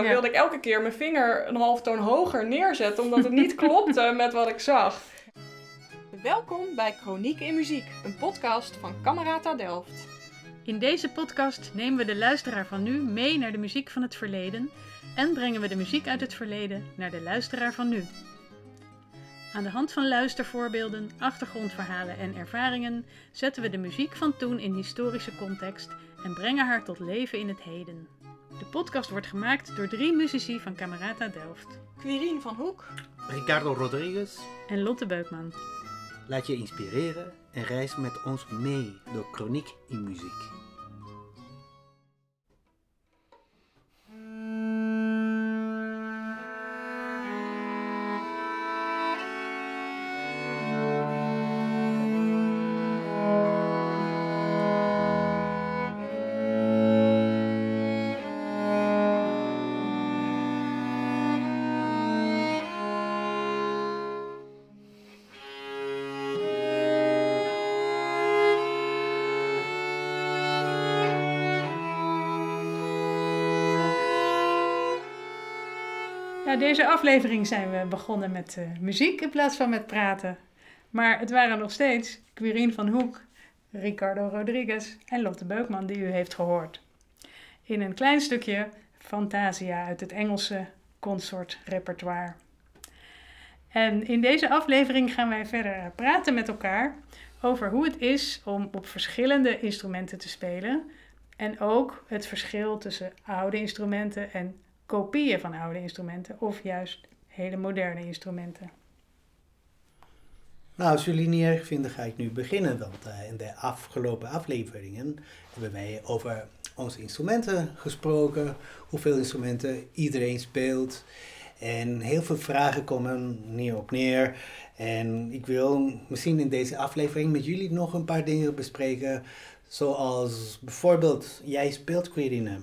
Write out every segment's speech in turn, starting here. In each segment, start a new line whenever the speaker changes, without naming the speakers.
dan
Ja.
wilde ik elke keer mijn vinger een half toon hoger neerzetten, omdat het niet klopte met wat ik zag. Welkom bij Chroniek in Muziek, een podcast van Camerata Delft.
In deze podcast nemen we de luisteraar van nu mee naar de muziek van het verleden en brengen we de muziek uit het verleden naar de luisteraar van nu. Aan de hand van luistervoorbeelden, achtergrondverhalen en ervaringen zetten we de muziek van toen in historische context en brengen haar tot leven in het heden. De podcast wordt gemaakt door drie muzici van Camerata Delft
Quirine van Hoek,
Ricardo Rodriguez,
en Lotte Beukman.
laat je inspireren en reis met ons mee door chroniek in muziek.
Ja, deze aflevering zijn we begonnen met eh, muziek in plaats van met praten. Maar het waren nog steeds Quirine van Hoek, Ricardo Rodriguez en Lotte Beukman die u heeft gehoord. In een klein stukje Fantasia uit het Engelse consortrepertoire. En in deze aflevering gaan wij verder praten met elkaar over hoe het is om op verschillende instrumenten te spelen. En ook het verschil tussen oude instrumenten en kopieën van oude instrumenten of juist hele moderne instrumenten.
Nou, als jullie niet erg vinden, ga ik nu beginnen. Want eh, in de afgelopen afleveringen hebben wij over onze instrumenten gesproken. Hoeveel instrumenten iedereen speelt. En heel veel vragen komen hierop neer. En ik wil misschien in deze aflevering met jullie nog een paar dingen bespreken. Zoals bijvoorbeeld, jij speelt Quirine.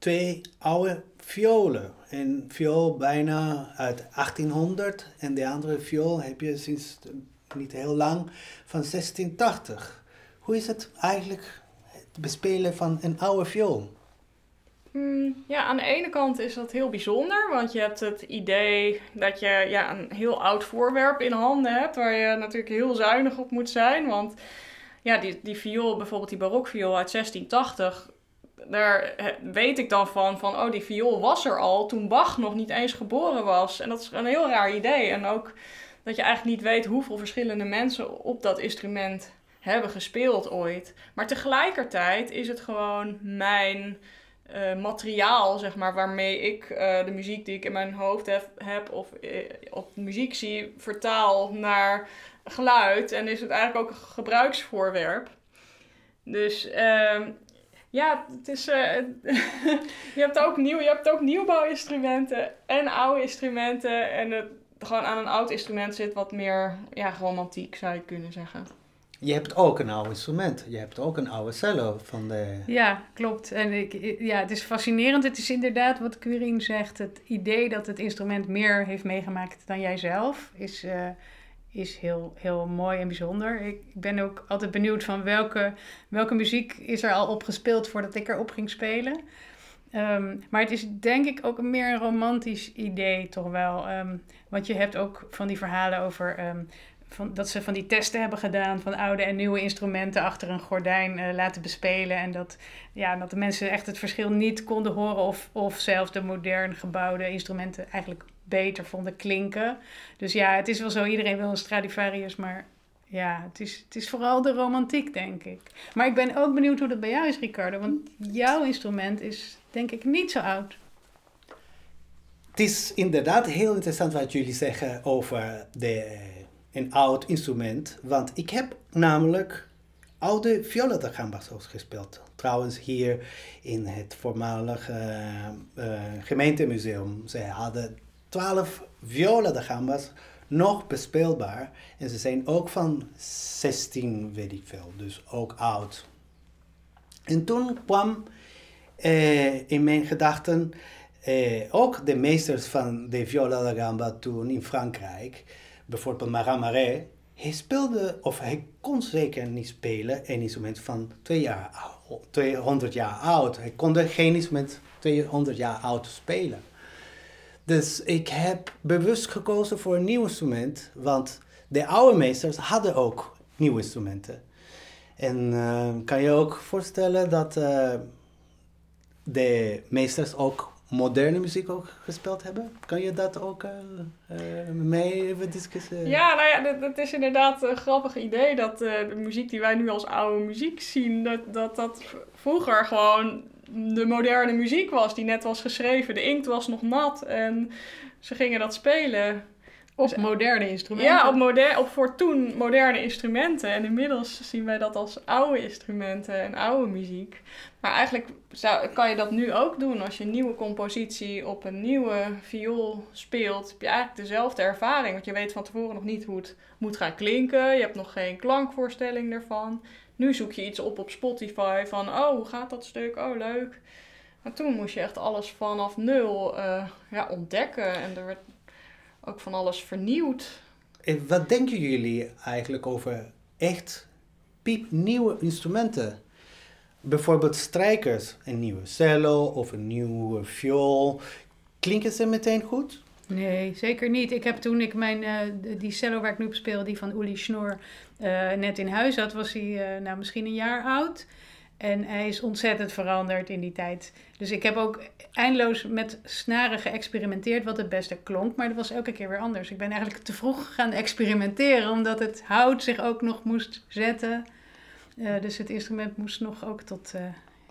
Twee oude violen. Een viool bijna uit 1800 en de andere viool heb je sinds niet heel lang van 1680. Hoe is het eigenlijk het bespelen van een oude viool?
Hmm, ja, aan de ene kant is dat heel bijzonder, want je hebt het idee dat je ja, een heel oud voorwerp in handen hebt, waar je natuurlijk heel zuinig op moet zijn. Want ja, die, die viool, bijvoorbeeld die barokviool uit 1680, daar eh, weet ik dan van, van, oh, die viool was er al toen Bach nog niet eens geboren was. En dat is een heel raar idee. En ook dat je eigenlijk niet weet hoeveel verschillende mensen op dat instrument hebben gespeeld ooit. Maar tegelijkertijd is het gewoon mijn eh, materiaal, zeg maar, waarmee ik eh, de muziek die ik in mijn hoofd heb, of op muziek zie, vertaal naar geluid. En is het eigenlijk ook een gebruiksvoorwerp. Dus ehm, ja, het is, eh, je, hebt ook nieuw, je hebt ook nieuwbouwinstrumenten en oude instrumenten. En het, gewoon aan een oud instrument zit wat meer ja, romantiek, zou je kunnen zeggen.
Je hebt ook een oude instrument. Je hebt ook een oude cello van de...
Ja, klopt. En ik, ja, het is fascinerend. Het is inderdaad wat Quirine zegt. Het idee dat het instrument meer heeft meegemaakt dan jijzelf is, eh, is heel, heel mooi en bijzonder. Ik ben ook altijd benieuwd van welke, welke muziek is er al op gespeeld voordat ik erop ging spelen. Ehm, maar het is denk ik ook meer een romantisch idee toch wel. Ehm, want je hebt ook van die verhalen over ehm, van, dat ze van die testen hebben gedaan van oude en nieuwe instrumenten achter een gordijn eh, laten bespelen. En dat, ja, dat de mensen echt het verschil niet konden horen of, of zelfs de modern gebouwde instrumenten eigenlijk beter vonden klinken. Dus ja, het is wel zo, iedereen wil een Stradivarius, maar ja, het is, het is vooral de romantiek, denk ik. Maar ik ben ook benieuwd hoe dat bij jou is, Ricardo, want jouw instrument is denk ik niet zo oud.
Het is inderdaad heel interessant wat jullie zeggen over de, een oud instrument. Want ik heb namelijk oude viola da gambas gespeeld. Trouwens hier in het voormalige uh, gemeentemuseum. Ze hadden twaalf viola da gambas nog bespeelbaar. En ze zijn ook van 16, weet ik veel. Dus ook oud. En toen kwam uh, in mijn gedachten uh, ook de meesters van de viola da gamba toen in Frankrijk, bijvoorbeeld Marat Marais, hij speelde, of hij kon zeker niet spelen, een instrument van twee jaar, ou- 200 jaar oud. Hij kon geen instrument 200 jaar oud spelen. Dus ik heb bewust gekozen voor een nieuw instrument, want de oude meesters hadden ook nieuwe instrumenten. En eh, kan je ook voorstellen dat eh, de meesters ook moderne muziek ook gespeeld hebben? Kan je dat ook met mij even discussiëren?
Ja, nou ja, dat, is inderdaad een grappig idee dat de muziek die wij nu als oude muziek zien, dat, dat dat vroeger gewoon de moderne muziek was die net was geschreven. De inkt was nog nat en ze gingen dat spelen.
Op moderne instrumenten.
Ja, op, moder op voor toen moderne instrumenten. En inmiddels zien wij dat als oude instrumenten en oude muziek. Maar eigenlijk zou, kan je dat nu ook doen. Als je een nieuwe compositie op een nieuwe viool speelt, heb je eigenlijk dezelfde ervaring. Want je weet van tevoren nog niet hoe het moet gaan klinken. Je hebt nog geen klankvoorstelling ervan. Nu zoek je iets op op Spotify van, oh, hoe gaat dat stuk? Oh, leuk. Maar toen moest je echt alles vanaf nul eh, ja, ontdekken. En er werd ook van alles vernieuwd.
En wat denken jullie eigenlijk over echt piepnieuwe instrumenten? Bijvoorbeeld strijkers, een nieuwe cello of een nieuwe viool. Klinken ze meteen goed?
Nee, zeker niet. Ik heb toen ik mijn, eh, die cello waar ik nu op speel, die van Uli Schnoor, eh, net in huis had, was hij eh, nou, misschien een jaar oud. En hij is ontzettend veranderd in die tijd. Dus ik heb ook eindeloos met snaren geëxperimenteerd wat het beste klonk. Maar dat was elke keer weer anders. Ik ben eigenlijk te vroeg gaan experimenteren, omdat het hout zich ook nog moest zetten. Dus het instrument moest nog ook tot...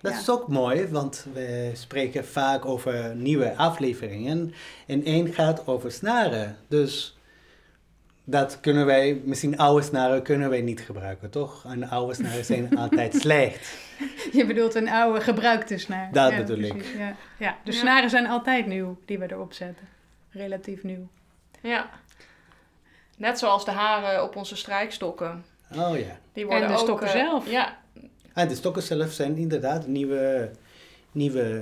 Dat
Ja.
is ook mooi, want we spreken vaak over nieuwe afleveringen. En één gaat over snaren. Dus dat kunnen wij, misschien oude snaren kunnen wij niet gebruiken, toch? En oude snaren zijn altijd slecht.
Je bedoelt een oude gebruikte snaar.
Dat
ja,
bedoel ik.
precies, Ja. ja, de
Ja.
snaren zijn altijd nieuw die we erop zetten. Relatief nieuw.
Ja. Net zoals de haren op onze strijkstokken.
Oh ja.
Die worden
de
ook,
stokken
eh,
zelf.
Ja,
En de stokken zelf zijn inderdaad nieuwe, nieuwe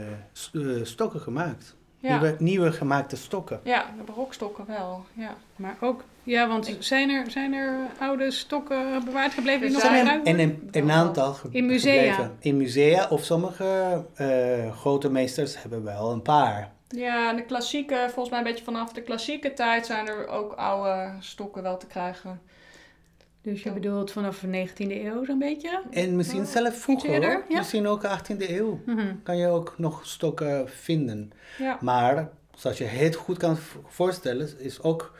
eh, stokken gemaakt.
ja.
Nieuwe, nieuwe gemaakte stokken.
ja, de barokstokken wel. Ja.
Maar ook, ja, want zijn er, zijn er oude stokken bewaard gebleven die nog
zijn-
En een, een aantal ge-
In musea.
gebleven. In musea of sommige eh, grote meesters hebben wel een paar.
ja, en de klassieke, volgens mij een beetje vanaf de klassieke tijd zijn er ook oude stokken wel te krijgen.
Dus je bedoelt vanaf de 19e eeuw zo'n beetje?
En misschien
Oh,
zelf vroeger,
eerder, ja.
misschien ook 18e eeuw.
Mhm.
Kan je ook nog stokken vinden.
Ja,
Maar, zoals je het goed kan voorstellen, is ook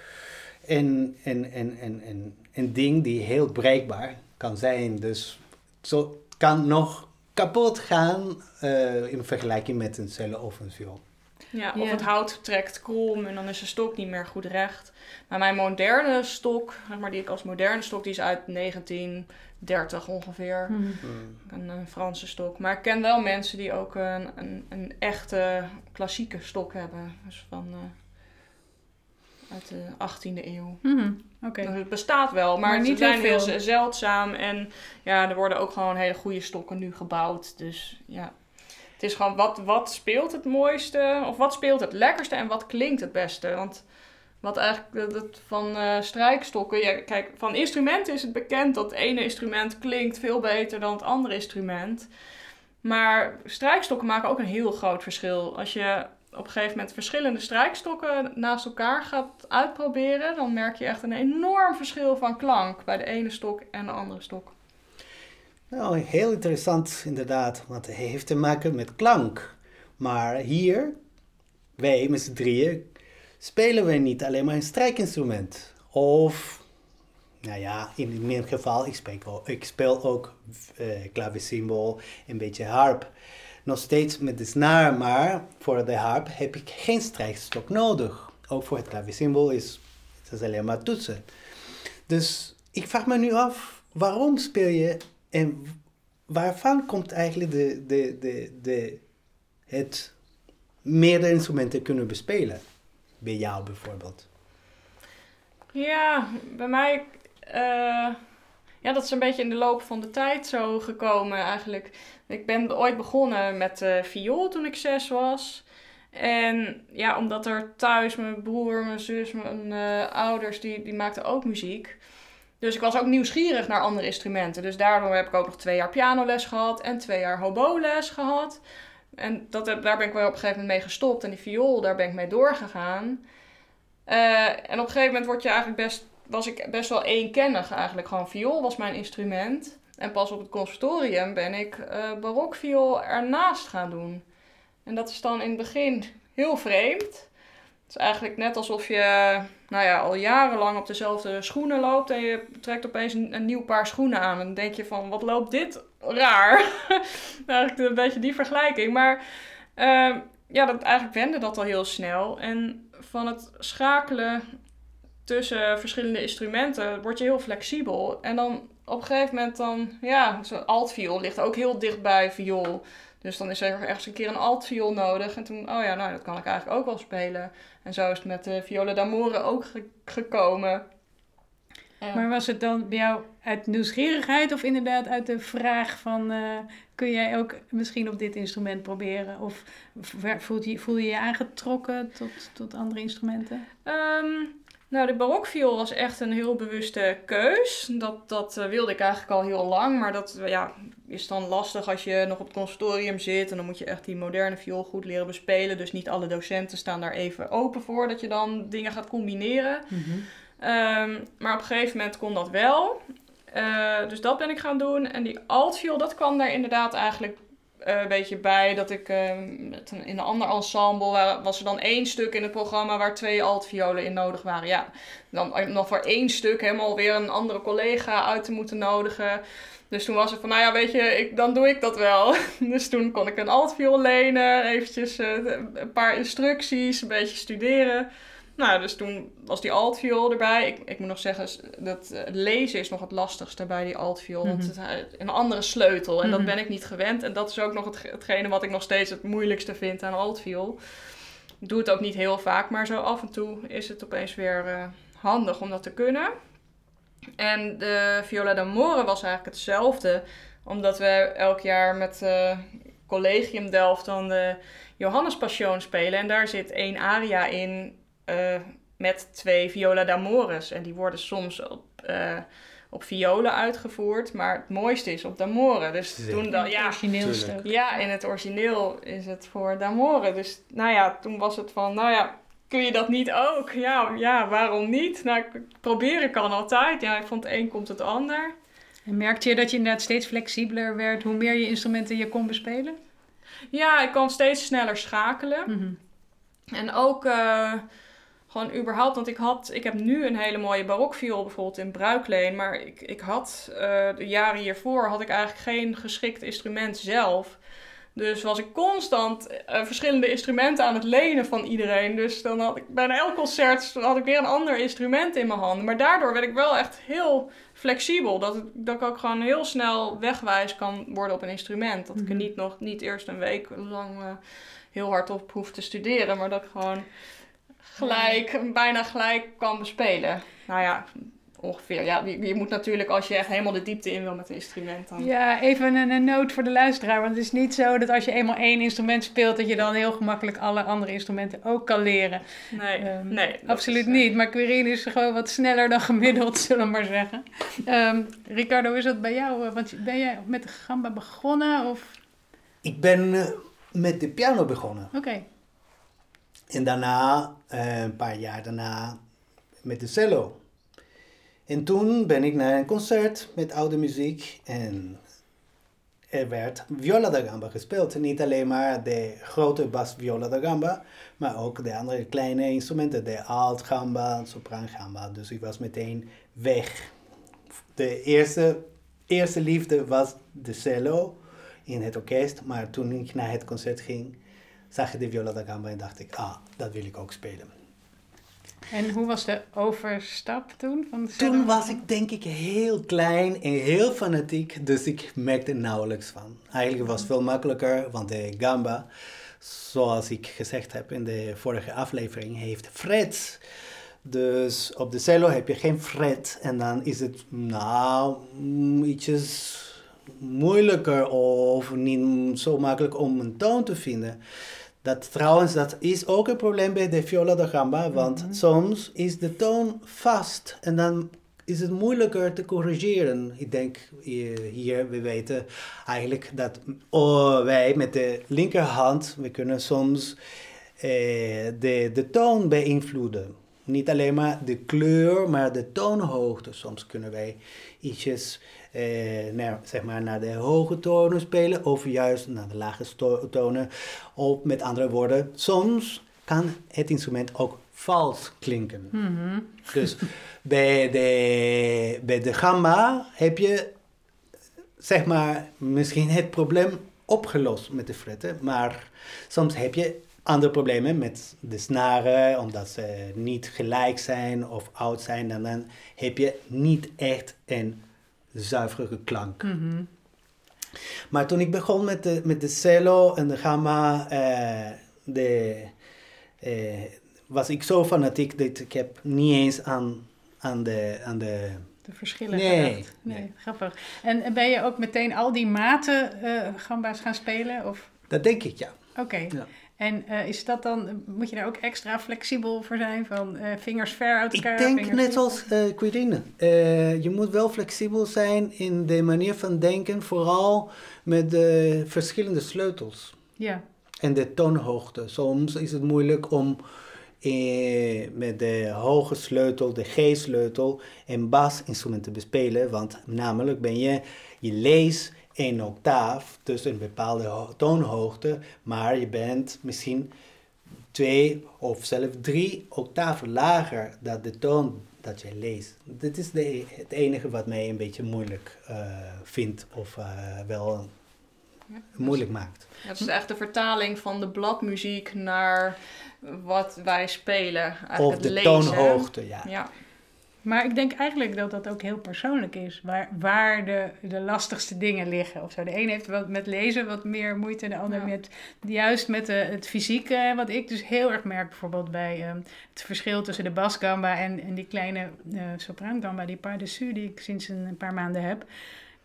een, een, een, een, een, een ding die heel breekbaar kan zijn. Dus zo kan nog kapot gaan eh, in vergelijking met een cello of een viool.
Ja,
Ja.
of het hout trekt krom en dan is de stok niet meer goed recht. Maar mijn moderne stok, zeg maar die ik als moderne stok, die is uit 1930 ongeveer.
Mhm.
Een, eh, Franse stok. Maar ik ken wel mensen die ook een, een, een echte klassieke stok hebben. Dus van eh, uit de 18e eeuw.
Mhm. Oké.
Dus het bestaat wel, maar,
Maar
niet zijn
heel
zeldzaam. En ja, er worden ook gewoon hele goede stokken nu gebouwd. Dus ja, het is gewoon wat, wat speelt het mooiste? Of wat speelt het lekkerste en wat klinkt het beste? Want wat eigenlijk dat- van eh, strijkstokken... Kijk, van instrumenten is het bekend dat het ene instrument klinkt veel beter dan het andere instrument. Maar strijkstokken maken ook een heel groot verschil. Als je op een gegeven moment verschillende strijkstokken naast elkaar gaat uitproberen, dan merk je echt een enorm verschil van klank bij de ene stok en de andere stok.
Nou, heel interessant inderdaad, want het heeft te maken met klank. Maar hier, wij met z'n drieën, spelen we niet alleen maar een strijkinstrument. Of, nou ja, in mijn geval, ik speel, ook- ik speel ook klavecimbal, een beetje harp. Nog steeds met de snaar, maar voor de harp heb ik geen strijkstok nodig. Ook voor het klavecimbal is het alleen maar toetsen. Dus ik vraag me nu af, waarom speel je en waarvan komt eigenlijk de, de, de, de, het meerdere instrumenten kunnen bespelen? Bij jou bijvoorbeeld.
Ja, bij mij, eh, ja, dat is een beetje in de loop van de tijd zo gekomen eigenlijk. Ik ben ooit begonnen met eh viool toen ik zes was. En ja, omdat er thuis mijn broer, mijn zus, mijn eh, ouders, die, die maakten ook muziek. Dus ik was ook nieuwsgierig naar andere instrumenten. Dus daardoor heb ik ook nog twee jaar pianoles gehad en twee jaar hoboles gehad. En dat, daar ben ik wel op een gegeven moment mee gestopt. En die viool, daar ben ik mee doorgegaan. Eh, en op een gegeven moment word je eigenlijk best, was ik best wel eenkennig eigenlijk. Gewoon viool was mijn instrument. En pas op het conservatorium ben ik eh barokviool ernaast gaan doen. En dat is dan in het begin heel vreemd. Het is eigenlijk net alsof je nou ja, al jarenlang op dezelfde schoenen loopt en je trekt opeens een, nieuw paar schoenen aan. En dan denk je van, wat loopt dit raar? eigenlijk een beetje die vergelijking. Maar ehm, ja, dat, eigenlijk wende dat al heel snel. En van het schakelen tussen verschillende instrumenten word je heel flexibel. En dan op een gegeven moment dan, ja, zo'n altviool ligt ook heel dicht bij viool. Dus dan is er ergens een keer een altviool nodig. En toen, oh ja, nou, dat kan ik eigenlijk ook wel spelen. En zo is het met de viola d'amore ook ge- gekomen. Ja.
Maar was het dan bij jou uit nieuwsgierigheid of inderdaad uit de vraag van... eh, kun jij ook misschien op dit instrument proberen? Of v- voel je voel je, je aangetrokken tot, tot andere instrumenten?
Ehm, nou, de barokviool was echt een heel bewuste keus. Dat, dat eh, wilde ik eigenlijk al heel lang. Maar dat ja, is dan lastig als je nog op het conservatorium zit. En dan moet je echt die moderne viool goed leren bespelen. Dus niet alle docenten staan daar even open voor. Dat je dan dingen gaat combineren. Ehm, maar op een gegeven moment kon dat wel. Eh, dus dat ben ik gaan doen. En die altviool, dat kwam daar inderdaad eigenlijk eh, een beetje bij. Dat ik ehm, met een, in een ander ensemble, waar, was er dan één stuk in het programma waar twee altviolen in nodig waren. Ja, dan nog voor één stuk helemaal weer een andere collega uit te moeten nodigen. Dus toen was het van, nou ja, weet je, ik, dan doe ik dat wel. Dus toen kon ik een altviool lenen, eventjes eh, een paar instructies, een beetje studeren. Nou, dus toen was die altviool erbij. Ik, ik moet nog zeggen, dat eh, lezen is nog het lastigste bij die altviool. Want
Mhm.
het is een andere sleutel en dat
Mhm.
ben ik niet gewend. En dat is ook nog het, hetgene wat ik nog steeds het moeilijkste vind aan altviool. Ik doe het ook niet heel vaak, maar zo af en toe is het opeens weer eh, handig om dat te kunnen. En de Viola d'Amore was eigenlijk hetzelfde. Omdat we elk jaar met eh Collegium Delft dan de Johannes Passion spelen. En daar zit één aria in eh, met twee Viola d'Amores. En die worden soms op, eh, op violen uitgevoerd. Maar het mooiste is op d'Amore. Dus
Zeker.
toen dan, ja, ja, in het origineel is het voor d'Amore. Dus nou ja, toen was het van, nou ja, kun je dat niet ook? Ja, ja waarom niet? Nou, proberen kan altijd. Ja, van het een komt het ander.
En merkte je dat je inderdaad steeds flexibeler werd hoe meer je instrumenten je kon bespelen?
Ja, ik kan steeds sneller schakelen.
Mhm.
En ook eh, gewoon überhaupt, want ik had, ik heb nu een hele mooie barokviool bijvoorbeeld in bruikleen, maar ik, ik had eh, de jaren hiervoor had ik eigenlijk geen geschikt instrument zelf. Dus was ik constant eh, verschillende instrumenten aan het lenen van iedereen. Dus dan had ik bijna elk concert had ik weer een ander instrument in mijn handen. Maar daardoor werd ik wel echt heel flexibel. Dat, het- dat ik ook gewoon heel snel wegwijs kan worden op een instrument. Dat ik er
Mhm.
niet nog niet eerst een week lang eh, heel hard op hoef te studeren. Maar dat ik gewoon gelijk, bijna gelijk kan bespelen. Nou ja, ongeveer. Ja, je, je moet natuurlijk als je echt helemaal de diepte in wil met een instrument dan.
Ja, even een, een noot voor de luisteraar. Want het is niet zo dat als je eenmaal één instrument speelt, dat je dan heel gemakkelijk alle andere instrumenten ook kan leren.
Nee,
Ehm,
nee.
Absoluut
is, eh,
niet. Maar Quirin is gewoon wat sneller dan gemiddeld, zullen we maar zeggen. Ehm, Ricardo, is dat bij jou? eh, Want ben jij met de gamba begonnen? Of...
Ik ben eh, met de piano begonnen.
Oké.
En daarna, eh, een paar jaar daarna, met de cello. En toen ben ik naar een concert met oude muziek en er werd viola da gamba gespeeld. Niet alleen maar de grote bas viola da gamba, maar ook de andere kleine instrumenten, de alt gamba, sopraan gamba. Dus ik was meteen weg. De eerste, eerste liefde was de cello in het orkest, maar toen ik naar het concert ging, zag ik de viola da gamba en dacht ik, ah, dat wil ik ook spelen.
En hoe was de overstap toen? Van?
Toen was ik denk ik heel klein en heel fanatiek, dus ik merkte er nauwelijks van. Eigenlijk was het veel makkelijker, want de gamba, zoals ik gezegd heb in de vorige aflevering, heeft frets. Dus op de cello heb je geen fret en dan is het nou mm, ietsjes moeilijker of niet zo makkelijk om een toon te vinden. Dat trouwens, dat is ook een probleem bij de viola da gamba, want
Mhm.
soms is de toon vast en dan is het moeilijker te corrigeren. Ik denk eh, hier, we weten eigenlijk dat oh, wij met de linkerhand, we kunnen soms eh, de, de toon beïnvloeden. Niet alleen maar de kleur, maar de toonhoogte. Soms kunnen wij ietsjes eh, naar, zeg maar naar de hoge tonen spelen of juist naar de lage tonen. Of met andere woorden, soms kan het instrument ook vals klinken.
Mhm.
Dus bij de, bij de gamma heb je zeg maar misschien het probleem opgelost met de fretten, maar soms heb je andere problemen met de snaren, omdat ze niet gelijk zijn of oud zijn. En dan heb je niet echt een zuivere klank.
Mhm.
Maar toen ik begon met de, met de cello en de gamma, eh, de, eh, was ik zo fanatiek dat ik heb niet eens aan, aan de... Aan de
De verschillen
Nee,
gedacht. Nee,
nee.
grappig. En ben je ook meteen al die maten eh gamba's gaan spelen? Of...
dat denk ik, ja.
Oké.
Ja.
En eh, is dat dan, moet je daar ook extra flexibel voor zijn? Van eh, vingers ver uit elkaar?
Ik denk net als eh Quirine. Je moet wel flexibel zijn in de manier van denken, vooral met de verschillende sleutels
Ja.
en de toonhoogte. Soms is het moeilijk om met de hoge sleutel, de G-sleutel, een basinstrument te bespelen, want namelijk ben je, je leest een octaaf, dus een bepaalde ho- toonhoogte, maar je bent misschien twee of zelfs drie octaven lager dan de toon dat je leest. Dit is de, het enige wat mij een beetje moeilijk eh, vindt of eh, wel
Ja,
moeilijk maakt.
Het is echt de vertaling van de bladmuziek naar wat wij spelen. Eigenlijk
Of de
lezen.
toonhoogte, ja.
Ja.
Maar ik denk eigenlijk dat dat ook heel persoonlijk is. Waar, waar de, de lastigste dingen liggen of zo. De een heeft wat met lezen wat meer moeite. De ander
Ja.
met juist met de, het fysieke. Wat ik dus heel erg merk bijvoorbeeld bij ehm, het verschil tussen de basgamba en, en die kleine eh sopraangamba. Die pas dessus die ik sinds een, een paar maanden heb.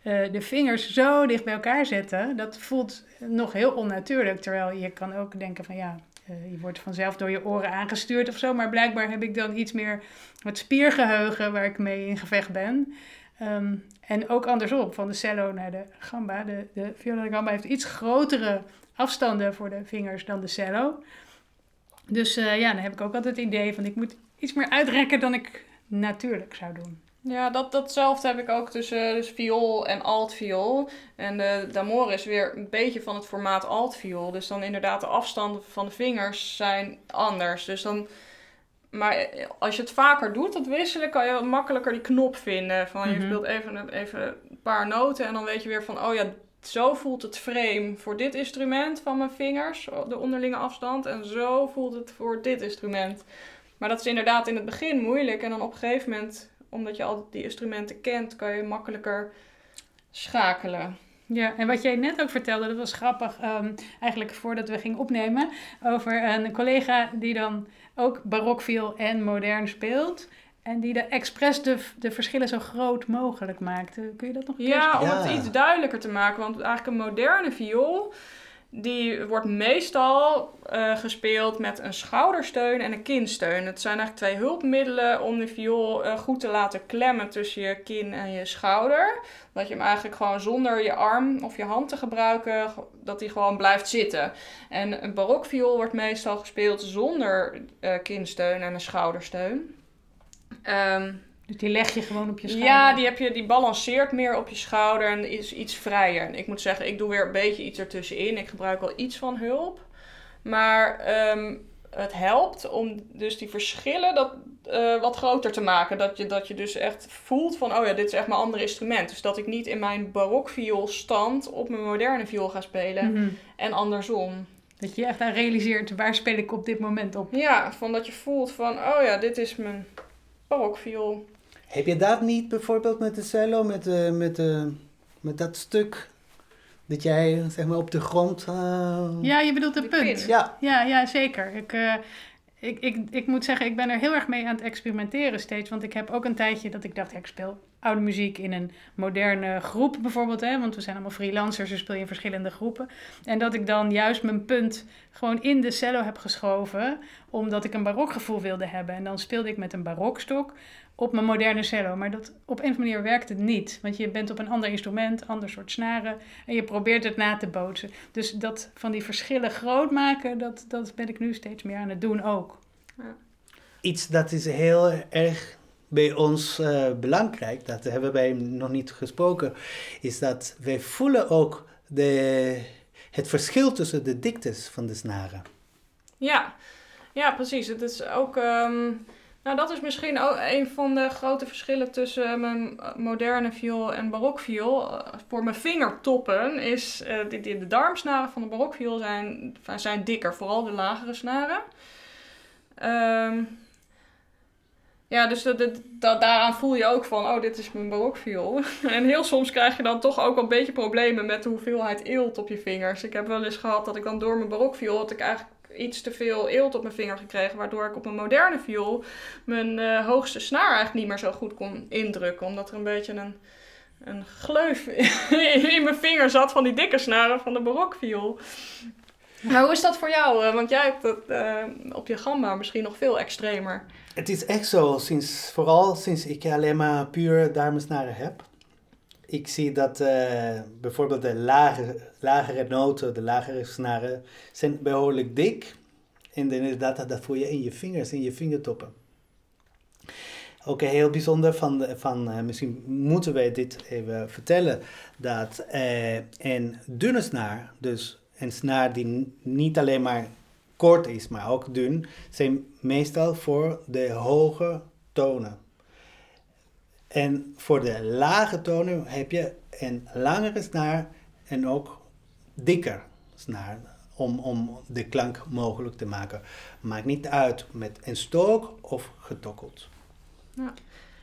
Eh, de vingers zo dicht bij elkaar zetten. Dat voelt nog heel onnatuurlijk. Terwijl je kan ook denken van ja... eh, je wordt vanzelf door je oren aangestuurd of zo. Maar blijkbaar heb ik dan iets meer het spiergeheugen waar ik mee in gevecht ben. Ehm, en ook andersom, van de cello naar de gamba. De, de viola da gamba heeft iets grotere afstanden voor de vingers dan de cello. Dus eh, ja, dan heb ik ook altijd het idee van ik moet iets meer uitrekken dan ik natuurlijk zou doen.
Ja, dat, datzelfde heb ik ook tussen dus viool en altviool. En de d'amore is weer een beetje van het formaat altviool. Dus dan inderdaad de afstanden van de vingers zijn anders. Dus dan... Maar als je het vaker doet, dat wisselen, kan je makkelijker die knop vinden. Van je
Mhm.
speelt even, even een paar noten en dan weet je weer van... Oh ja, zo voelt het frame voor dit instrument van mijn vingers, de onderlinge afstand. En zo voelt het voor dit instrument. Maar dat is inderdaad in het begin moeilijk. En dan op een gegeven moment, omdat je al die instrumenten kent, kan je makkelijker schakelen.
Ja, en wat jij net ook vertelde, dat was grappig. ehm, eigenlijk voordat we gingen opnemen. Over een collega die dan ook barokviol en modern speelt. En die de expres de, de verschillen zo groot mogelijk maakt. Eh, Kun je dat nog een keer
Ja, om
Ja.
het iets duidelijker te maken. Want eigenlijk een moderne viool, die wordt meestal eh, gespeeld met een schoudersteun en een kinsteun. Het zijn eigenlijk twee hulpmiddelen om de viool eh, goed te laten klemmen tussen je kin en je schouder. Dat je hem eigenlijk gewoon zonder je arm of je hand te gebruiken, ge- dat hij gewoon blijft zitten. En een barokviool wordt meestal gespeeld zonder eh, kinsteun en een schoudersteun. Ehm,
Dus die leg je gewoon op je schouder.
ja, die, heb je, die balanceert meer op je schouder en is iets vrijer. En ik moet zeggen, ik doe weer een beetje iets ertussenin. Ik gebruik wel iets van hulp. Maar ehm, het helpt om dus die verschillen dat, eh, wat groter te maken. Dat je, dat je dus echt voelt van, oh ja, dit is echt mijn ander instrument. Dus dat ik niet in mijn barokviool stand op mijn moderne viool ga spelen.
Mhm.
En andersom.
Dat je echt aan realiseert, waar speel ik op dit moment op?
Ja, van dat je voelt van, oh ja, dit is mijn barokviool.
Heb je dat niet bijvoorbeeld met de cello, met, eh, met, eh, met dat stuk dat jij zeg maar op de grond... eh,
Ja, je bedoelt de punt.
ja.
Ja, ja zeker. Ik, eh, ik, ik, ik moet zeggen, ik ben er heel erg mee aan het experimenteren steeds. Want ik heb ook een tijdje dat ik dacht, ja, ik speel oude muziek in een moderne groep bijvoorbeeld. Hè? Want we zijn allemaal freelancers, dus speel je in verschillende groepen. En dat ik dan juist mijn punt gewoon in de cello heb geschoven, omdat ik een barokgevoel wilde hebben. En dan speelde ik met een barokstok op mijn moderne cello. Maar dat, op een of andere manier werkt het niet. Want je bent op een ander instrument, ander soort snaren. En je probeert het na te bootsen. Dus dat van die verschillen groot maken, dat, dat ben ik nu steeds meer aan het doen ook. Ja.
Iets dat is heel erg bij ons uh, belangrijk, dat hebben wij nog niet gesproken, is dat wij voelen ook de, het verschil tussen de diktes van de snaren.
Ja, ja precies. Het is ook... Ehm, nou, dat is misschien ook een van de grote verschillen tussen mijn moderne viool en barokviool. Voor mijn vingertoppen is uh, de, de, darmsnaren van de barokviool zijn, zijn dikker, vooral de lagere snaren. Um, ja, dus dat, dat, daaraan voel je ook van, oh, dit is mijn barokviool. en heel soms krijg je dan toch ook een beetje problemen met de hoeveelheid eelt op je vingers. Ik heb wel eens gehad dat ik dan door mijn barokviool had ik eigenlijk iets te veel eelt op mijn vinger gekregen. Waardoor ik op mijn moderne viool mijn uh, hoogste snaar eigenlijk niet meer zo goed kon indrukken. Omdat er een beetje een, een gleuf in mijn vinger zat van die dikke snaren van de barokviool. Maar hoe is dat voor jou? Want jij hebt het uh, op je gamba misschien nog veel extremer.
Het is echt zo, sinds, vooral sinds ik alleen maar puur darmsnaren heb. Ik zie dat uh, bijvoorbeeld de lagere, lagere noten, de lagere snaren, zijn behoorlijk dik. En inderdaad, dat voel je in je vingers, in je vingertoppen. Ook heel bijzonder van, van uh, misschien moeten wij dit even vertellen, dat uh, een dunne snaar, dus een snaar die niet alleen maar kort is, maar ook dun, zijn meestal voor de hoge tonen. En voor de lage tonen heb je een langere snaar en ook dikker snaar om, om de klank mogelijk te maken. Maakt niet uit met een stok of getokkeld.
Ja.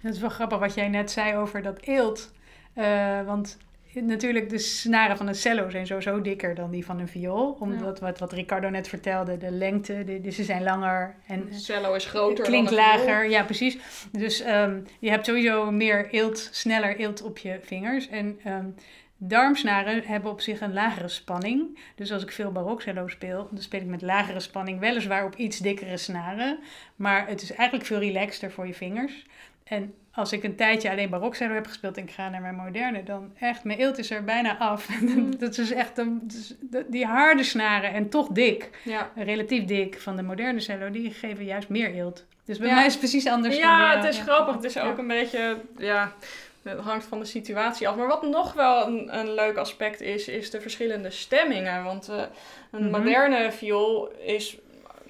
Dat is wel grappig wat jij net zei over dat eelt. Uh, want natuurlijk, de snaren van een cello zijn sowieso dikker dan die van een viool. Omdat wat, wat Ricardo net vertelde, de lengte, de, dus ze zijn langer. En
de cello is groter.
Klinkt lager, ja precies. Dus um, je hebt sowieso meer eelt, sneller eelt op je vingers. En um, darmsnaren hebben op zich een lagere spanning. Dus als ik veel barokcello speel, dan speel ik met lagere spanning, weliswaar op iets dikkere snaren. Maar het is eigenlijk veel relaxter voor je vingers. En als ik een tijdje alleen barokcello heb gespeeld en ik ga naar mijn moderne, dan echt, mijn eelt is er bijna af. Mm. dat is echt een, die harde snaren en toch dik, ja. relatief dik van de moderne cello, die geven juist meer eelt. Dus bij mij is het precies anders.
Ja, het is grappig. Het is ook een beetje, ja, het hangt van de situatie af. Maar wat nog wel een, een leuk aspect is, is de verschillende stemmingen. Want uh, een mhm. moderne viool is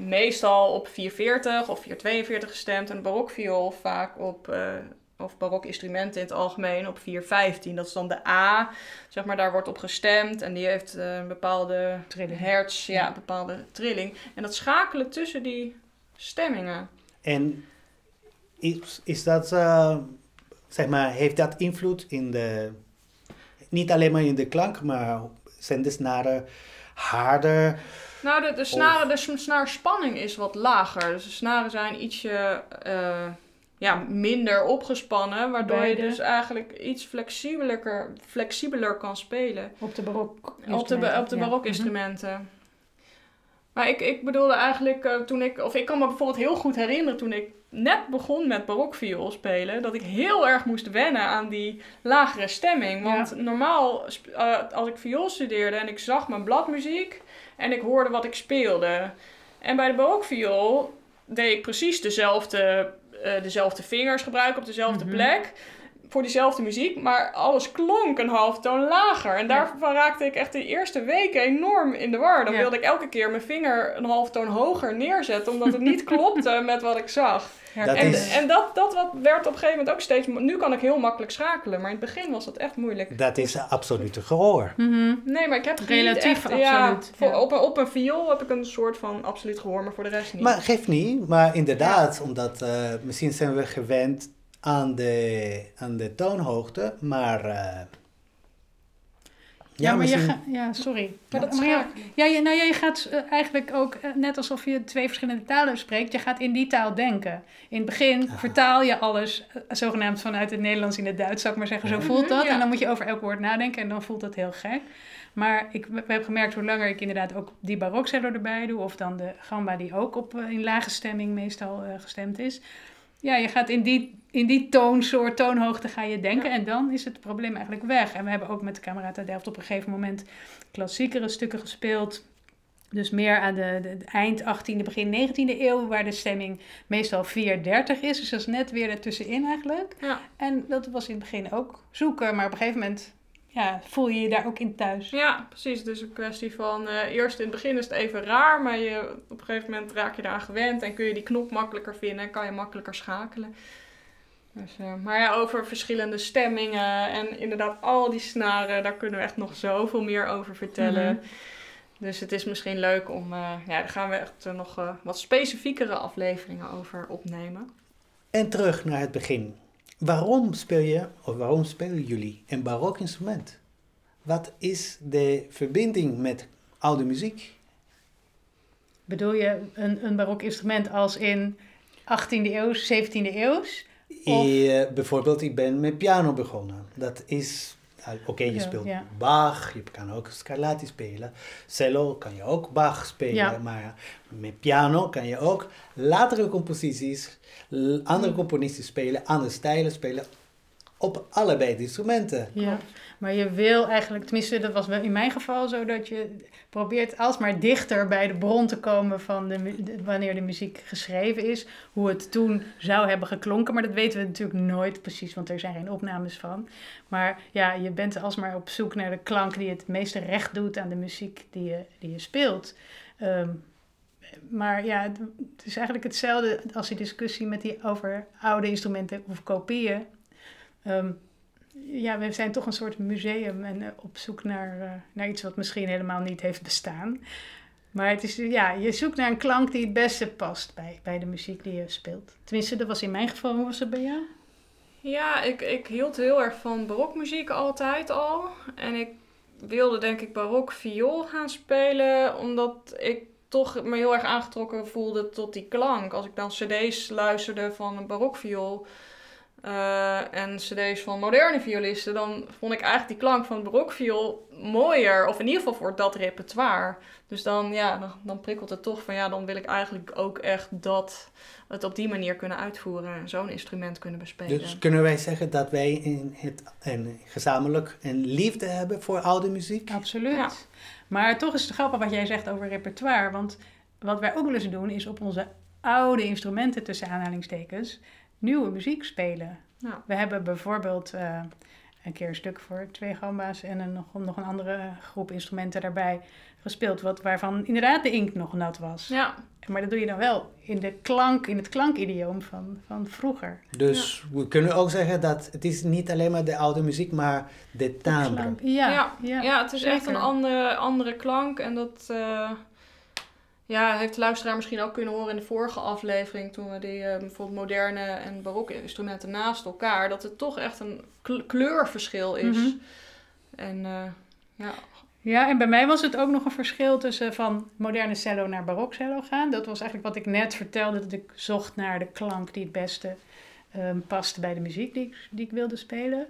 meestal op 440 of 442 gestemd. En een barokviool vaak op, uh, of barokinstrumenten in het algemeen, op 415. Dat is dan de A, zeg maar, daar wordt op gestemd. En die heeft uh, een bepaalde trilling. hertz, ja, een bepaalde trilling. En dat schakelen tussen die stemmingen.
En is, is dat, uh, zeg maar, heeft dat invloed in de, niet alleen maar in de klank, maar zijn de snaren harder?
Nou, de, de, snaren, de snaarspanning is wat lager. Dus de snaren zijn ietsje uh, ja, minder opgespannen. Waardoor je dus eigenlijk iets flexibeler, flexibeler kan spelen.
Op de barok
Op de, op de barokinstrumenten. Mm Maar ik, ik bedoelde eigenlijk uh, toen ik... Of ik kan me bijvoorbeeld heel goed herinneren toen ik net begon met barokviool spelen... dat ik heel erg moest wennen aan die lagere stemming. Want normaal, uh, als ik viool studeerde en ik zag mijn bladmuziek en ik hoorde wat ik speelde. En bij de barokviool deed ik precies dezelfde, uh, dezelfde vingers gebruiken op dezelfde mhm. plek. Voor diezelfde muziek, maar alles klonk een half toon lager. En daarvan raakte ik echt de eerste weken enorm in de war. Dan wilde ik elke keer mijn vinger een half toon hoger neerzetten, omdat het niet klopte met wat ik zag. Dat en, is... en dat, dat wat werd op een gegeven moment ook steeds... Nu kan ik heel makkelijk schakelen, maar in het begin was dat echt moeilijk.
Dat is absolute gehoor.
Mm Nee, maar ik heb Relatief echt, absoluut. Ja, op, op een viool heb ik een soort van absoluut gehoor, maar voor de rest niet.
Maar geeft niet, maar inderdaad, omdat uh, misschien zijn we gewend aan de, aan de toonhoogte, maar... Uh,
Ja, maar je
misschien-
gaat, ja, sorry.
Maar dat
Maar ja, ja, je, nou, ja, je gaat eh, eigenlijk ook eh, net alsof je twee verschillende talen spreekt. Je gaat in die taal denken. In het begin vertaal je alles eh, zogenaamd vanuit het Nederlands in het Duits, zou ik maar zeggen. Zo
Ja.
voelt dat.
Mhm, ja.
En dan moet je over elk woord nadenken en dan voelt dat heel gek. Maar ik we hebben gemerkt hoe langer ik inderdaad ook die barokcello erbij doe, of dan de gamba die ook op, eh, in lage stemming meestal eh, gestemd is. Ja, je gaat in die, in die toonsoort, toonhoogte ga je denken
Ja.
en dan is het probleem eigenlijk weg. En we hebben ook met de Camerata Delft op een gegeven moment klassiekere stukken gespeeld. Dus meer aan de, de, de eind 18e, begin 19e eeuw, waar de stemming meestal 4-30 is. Dus dat is net weer ertussenin eigenlijk.
Ja.
En dat was in het begin ook zoeken, maar op een gegeven moment ja, voel je je daar ook in thuis.
Ja, precies. Dus een kwestie van eh, eerst in het begin is het even raar, maar je, op een gegeven moment raak je eraan gewend en kun je die knop makkelijker vinden en kan je makkelijker schakelen. Dus, eh, maar ja, over verschillende stemmingen en inderdaad al die snaren, daar kunnen we echt nog zoveel meer over vertellen.
Mhm.
Dus het is misschien leuk om, eh, ja, daar gaan we echt nog eh, wat specifiekere afleveringen over opnemen.
En terug naar het begin. Waarom speel je, of waarom spelen jullie een barok instrument? Wat is de verbinding met oude muziek?
Bedoel je een, een barok instrument als in 18e eeuw, 17e eeuws? Of-
Eh, bijvoorbeeld, ik ben met piano begonnen. Dat is, oké, je speelt
ja.
Bach, je kan ook Scarlatti spelen. Cello kan je ook Bach spelen,
Ja.
maar met piano kan je ook latere composities, andere componisten spelen, andere stijlen spelen, op allebei de instrumenten.
Ja, maar je wil eigenlijk, tenminste dat was wel in mijn geval zo, dat je probeert alsmaar dichter bij de bron te komen van de, wanneer de muziek geschreven is. Hoe het toen zou hebben geklonken, maar dat weten we natuurlijk nooit precies, want er zijn geen opnames van. Maar ja, je bent alsmaar op zoek naar de klank die het meeste recht doet aan de muziek die je, die je speelt. Ehm, maar ja, het het is eigenlijk hetzelfde als die discussie met die over oude instrumenten of kopieën. Ehm, ja, we zijn toch een soort museum en eh, op zoek naar, eh, naar iets wat misschien helemaal niet heeft bestaan. Maar het is, ja, je zoekt naar een klank die het beste past bij, bij de muziek die je speelt. Tenminste, dat was in mijn geval. Hoe was bij jou?
Ja, ik, ik hield heel erg van barokmuziek altijd al. En ik wilde denk ik barok viool gaan spelen, omdat ik toch me heel erg aangetrokken voelde tot die klank. Als ik dan cd's luisterde van een barokviool eh, en cd's van moderne violisten, dan vond ik eigenlijk die klank van het barokviool mooier. Of in ieder geval voor dat repertoire. Dus dan, ja, dan, dan prikkelt het toch van ja, dan wil ik eigenlijk ook echt dat het op die manier kunnen uitvoeren en zo'n instrument kunnen bespelen.
Dus kunnen wij zeggen dat wij in het, een, gezamenlijk een liefde hebben voor oude muziek?
Absoluut.
Ja.
Maar toch is het grappig wat jij zegt over repertoire. Want wat wij ook wel eens doen, is op onze oude instrumenten, tussen aanhalingstekens, nieuwe muziek spelen.
Ja.
We hebben bijvoorbeeld eh, een keer een stuk voor twee gamba's en een, nog, nog een andere groep instrumenten daarbij gespeeld, wat, waarvan inderdaad de inkt nog nat was.
Ja,
Maar dat doe je dan wel in, de klank, in het klankidioom van, van vroeger.
Dus we kunnen ook zeggen dat het is niet alleen maar de oude muziek, maar de timbre.
Ja,
ja,
ja,
ja, het is echt een andere, andere klank. En dat eh, ja, heeft de luisteraar misschien ook kunnen horen in de vorige aflevering. Toen we die eh, bijvoorbeeld moderne en barokke instrumenten naast elkaar. Dat het toch echt een kle- kleurverschil is.
Mhm.
En eh, ja,
Ja, en bij mij was het ook nog een verschil tussen van moderne cello naar barokcello gaan. Dat was eigenlijk wat ik net vertelde, dat ik zocht naar de klank die het beste ehm, paste bij de muziek die ik, die ik wilde spelen.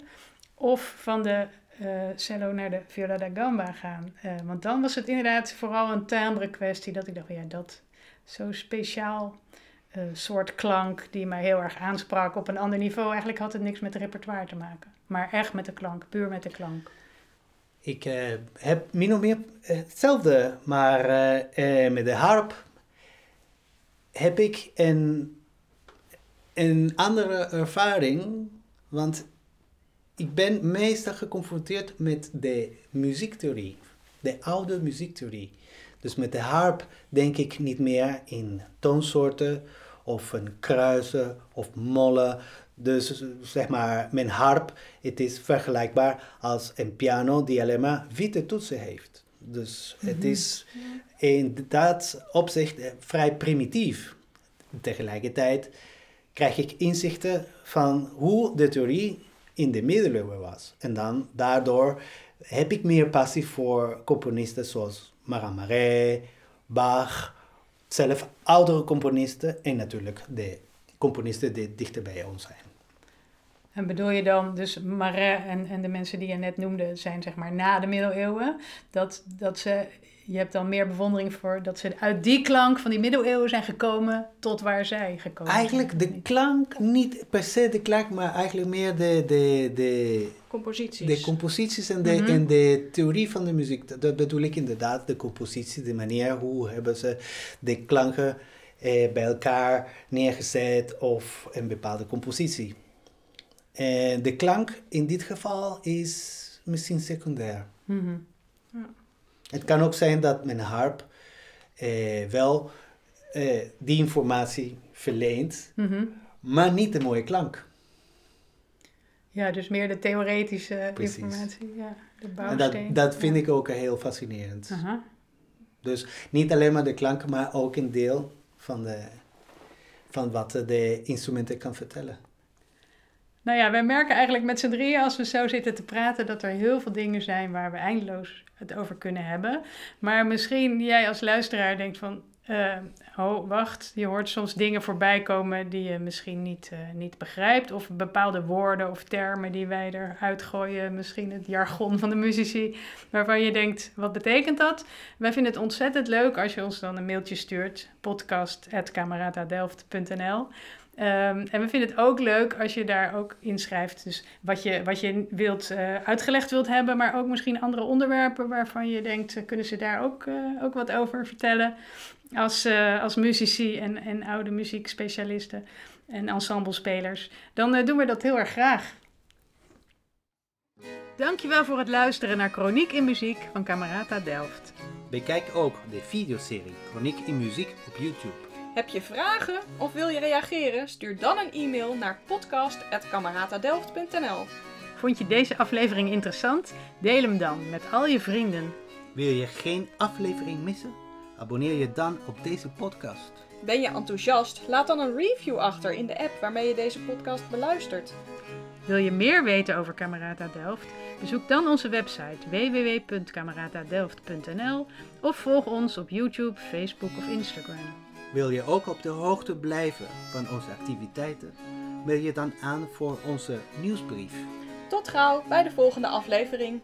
Of van de eh, cello naar de viola da gamba gaan. Eh, want dan was het inderdaad vooral een timbre kwestie dat ik dacht, ja, dat zo speciaal eh, soort klank die mij heel erg aansprak op een ander niveau. Eigenlijk had het niks met het repertoire te maken, maar echt met de klank, puur met de klank.
Ik heb min of meer hetzelfde, maar met de harp heb ik een, een andere ervaring, want ik ben meestal geconfronteerd met de muziektheorie, de oude muziektheorie. Dus met de harp denk ik niet meer in toonsoorten of een kruisen of mollen. Dus zeg maar, mijn harp, het is vergelijkbaar als een piano die alleen maar witte toetsen heeft. Dus het
Mhm.
is in dat opzicht eh, vrij primitief. Tegelijkertijd krijg ik inzichten van hoe de theorie in de middeleeuwen was. En dan daardoor heb ik meer passie voor componisten zoals Marat Bach, zelf oudere componisten en natuurlijk de componisten die dichter bij ons zijn.
En bedoel je dan, dus Marais en, en de mensen die je net noemde, zijn zeg maar na de middeleeuwen, dat, dat ze, je hebt dan meer bewondering voor dat ze uit die klank van die middeleeuwen zijn gekomen tot waar zij gekomen
Eigenlijk
zijn?
de klank, niet per se de klank, maar eigenlijk meer de, de, de,
Composities.
de composities en de,
Mhm.
en de theorie van de muziek. Dat- Dat bedoel ik inderdaad, de compositie, de manier hoe hebben ze de klanken eh, bij elkaar neergezet of een bepaalde compositie. En de klank in dit geval is misschien secundair.
Mhm.
Het kan ook zijn dat mijn harp eh, wel eh, die informatie verleent,
Mhm.
maar niet de mooie klank.
Ja, dus meer de theoretische
Precies.
informatie, ja, de
En
bouwsteen.
dat, dat vind
Ja.
ik ook heel fascinerend. Dus niet alleen maar de klanken, maar ook een deel van, de, van wat de instrumenten kan vertellen.
Nou ja, wij merken eigenlijk met z'n drieën als we zo zitten te praten dat er heel veel dingen zijn waar we eindeloos het over kunnen hebben. Maar misschien jij als luisteraar denkt van, oh wacht, je hoort soms dingen voorbij komen die je misschien niet, eh, niet begrijpt. Of bepaalde woorden of termen die wij eruit gooien, misschien het jargon van de muzici, waarvan je denkt, wat betekent dat? Wij vinden het ontzettend leuk als je ons dan een mailtje stuurt, podcast.cameratadelft.nl. Ehm, en we vinden het ook leuk als je daar ook inschrijft. Dus wat je, wat je wilt, eh, uitgelegd wilt hebben, maar ook misschien andere onderwerpen waarvan je denkt, eh, kunnen ze daar ook, eh, ook wat over vertellen? Als, eh, als muzici en, en oude muziekspecialisten en ensemblespelers. Dan doen we dat heel erg graag. Dankjewel voor het luisteren naar Chroniek in Muziek van Camerata Delft.
Bekijk ook de videoserie Chroniek in Muziek op YouTube.
Heb je vragen of wil je reageren? Stuur dan een e-mail naar podcast.cameratadelft.nl
Vond je deze aflevering interessant? Deel hem dan met al je vrienden.
Wil je geen aflevering missen? Abonneer je dan op deze podcast.
Ben je enthousiast? Laat dan een review achter in de app waarmee je deze podcast beluistert.
Wil je meer weten over Camerata Delft? Bezoek dan onze website www.cameratadelft.nl of volg ons op YouTube, Facebook of Instagram.
Wil je ook op de hoogte blijven van onze activiteiten? Meld je dan aan voor onze nieuwsbrief.
Tot gauw bij de volgende aflevering.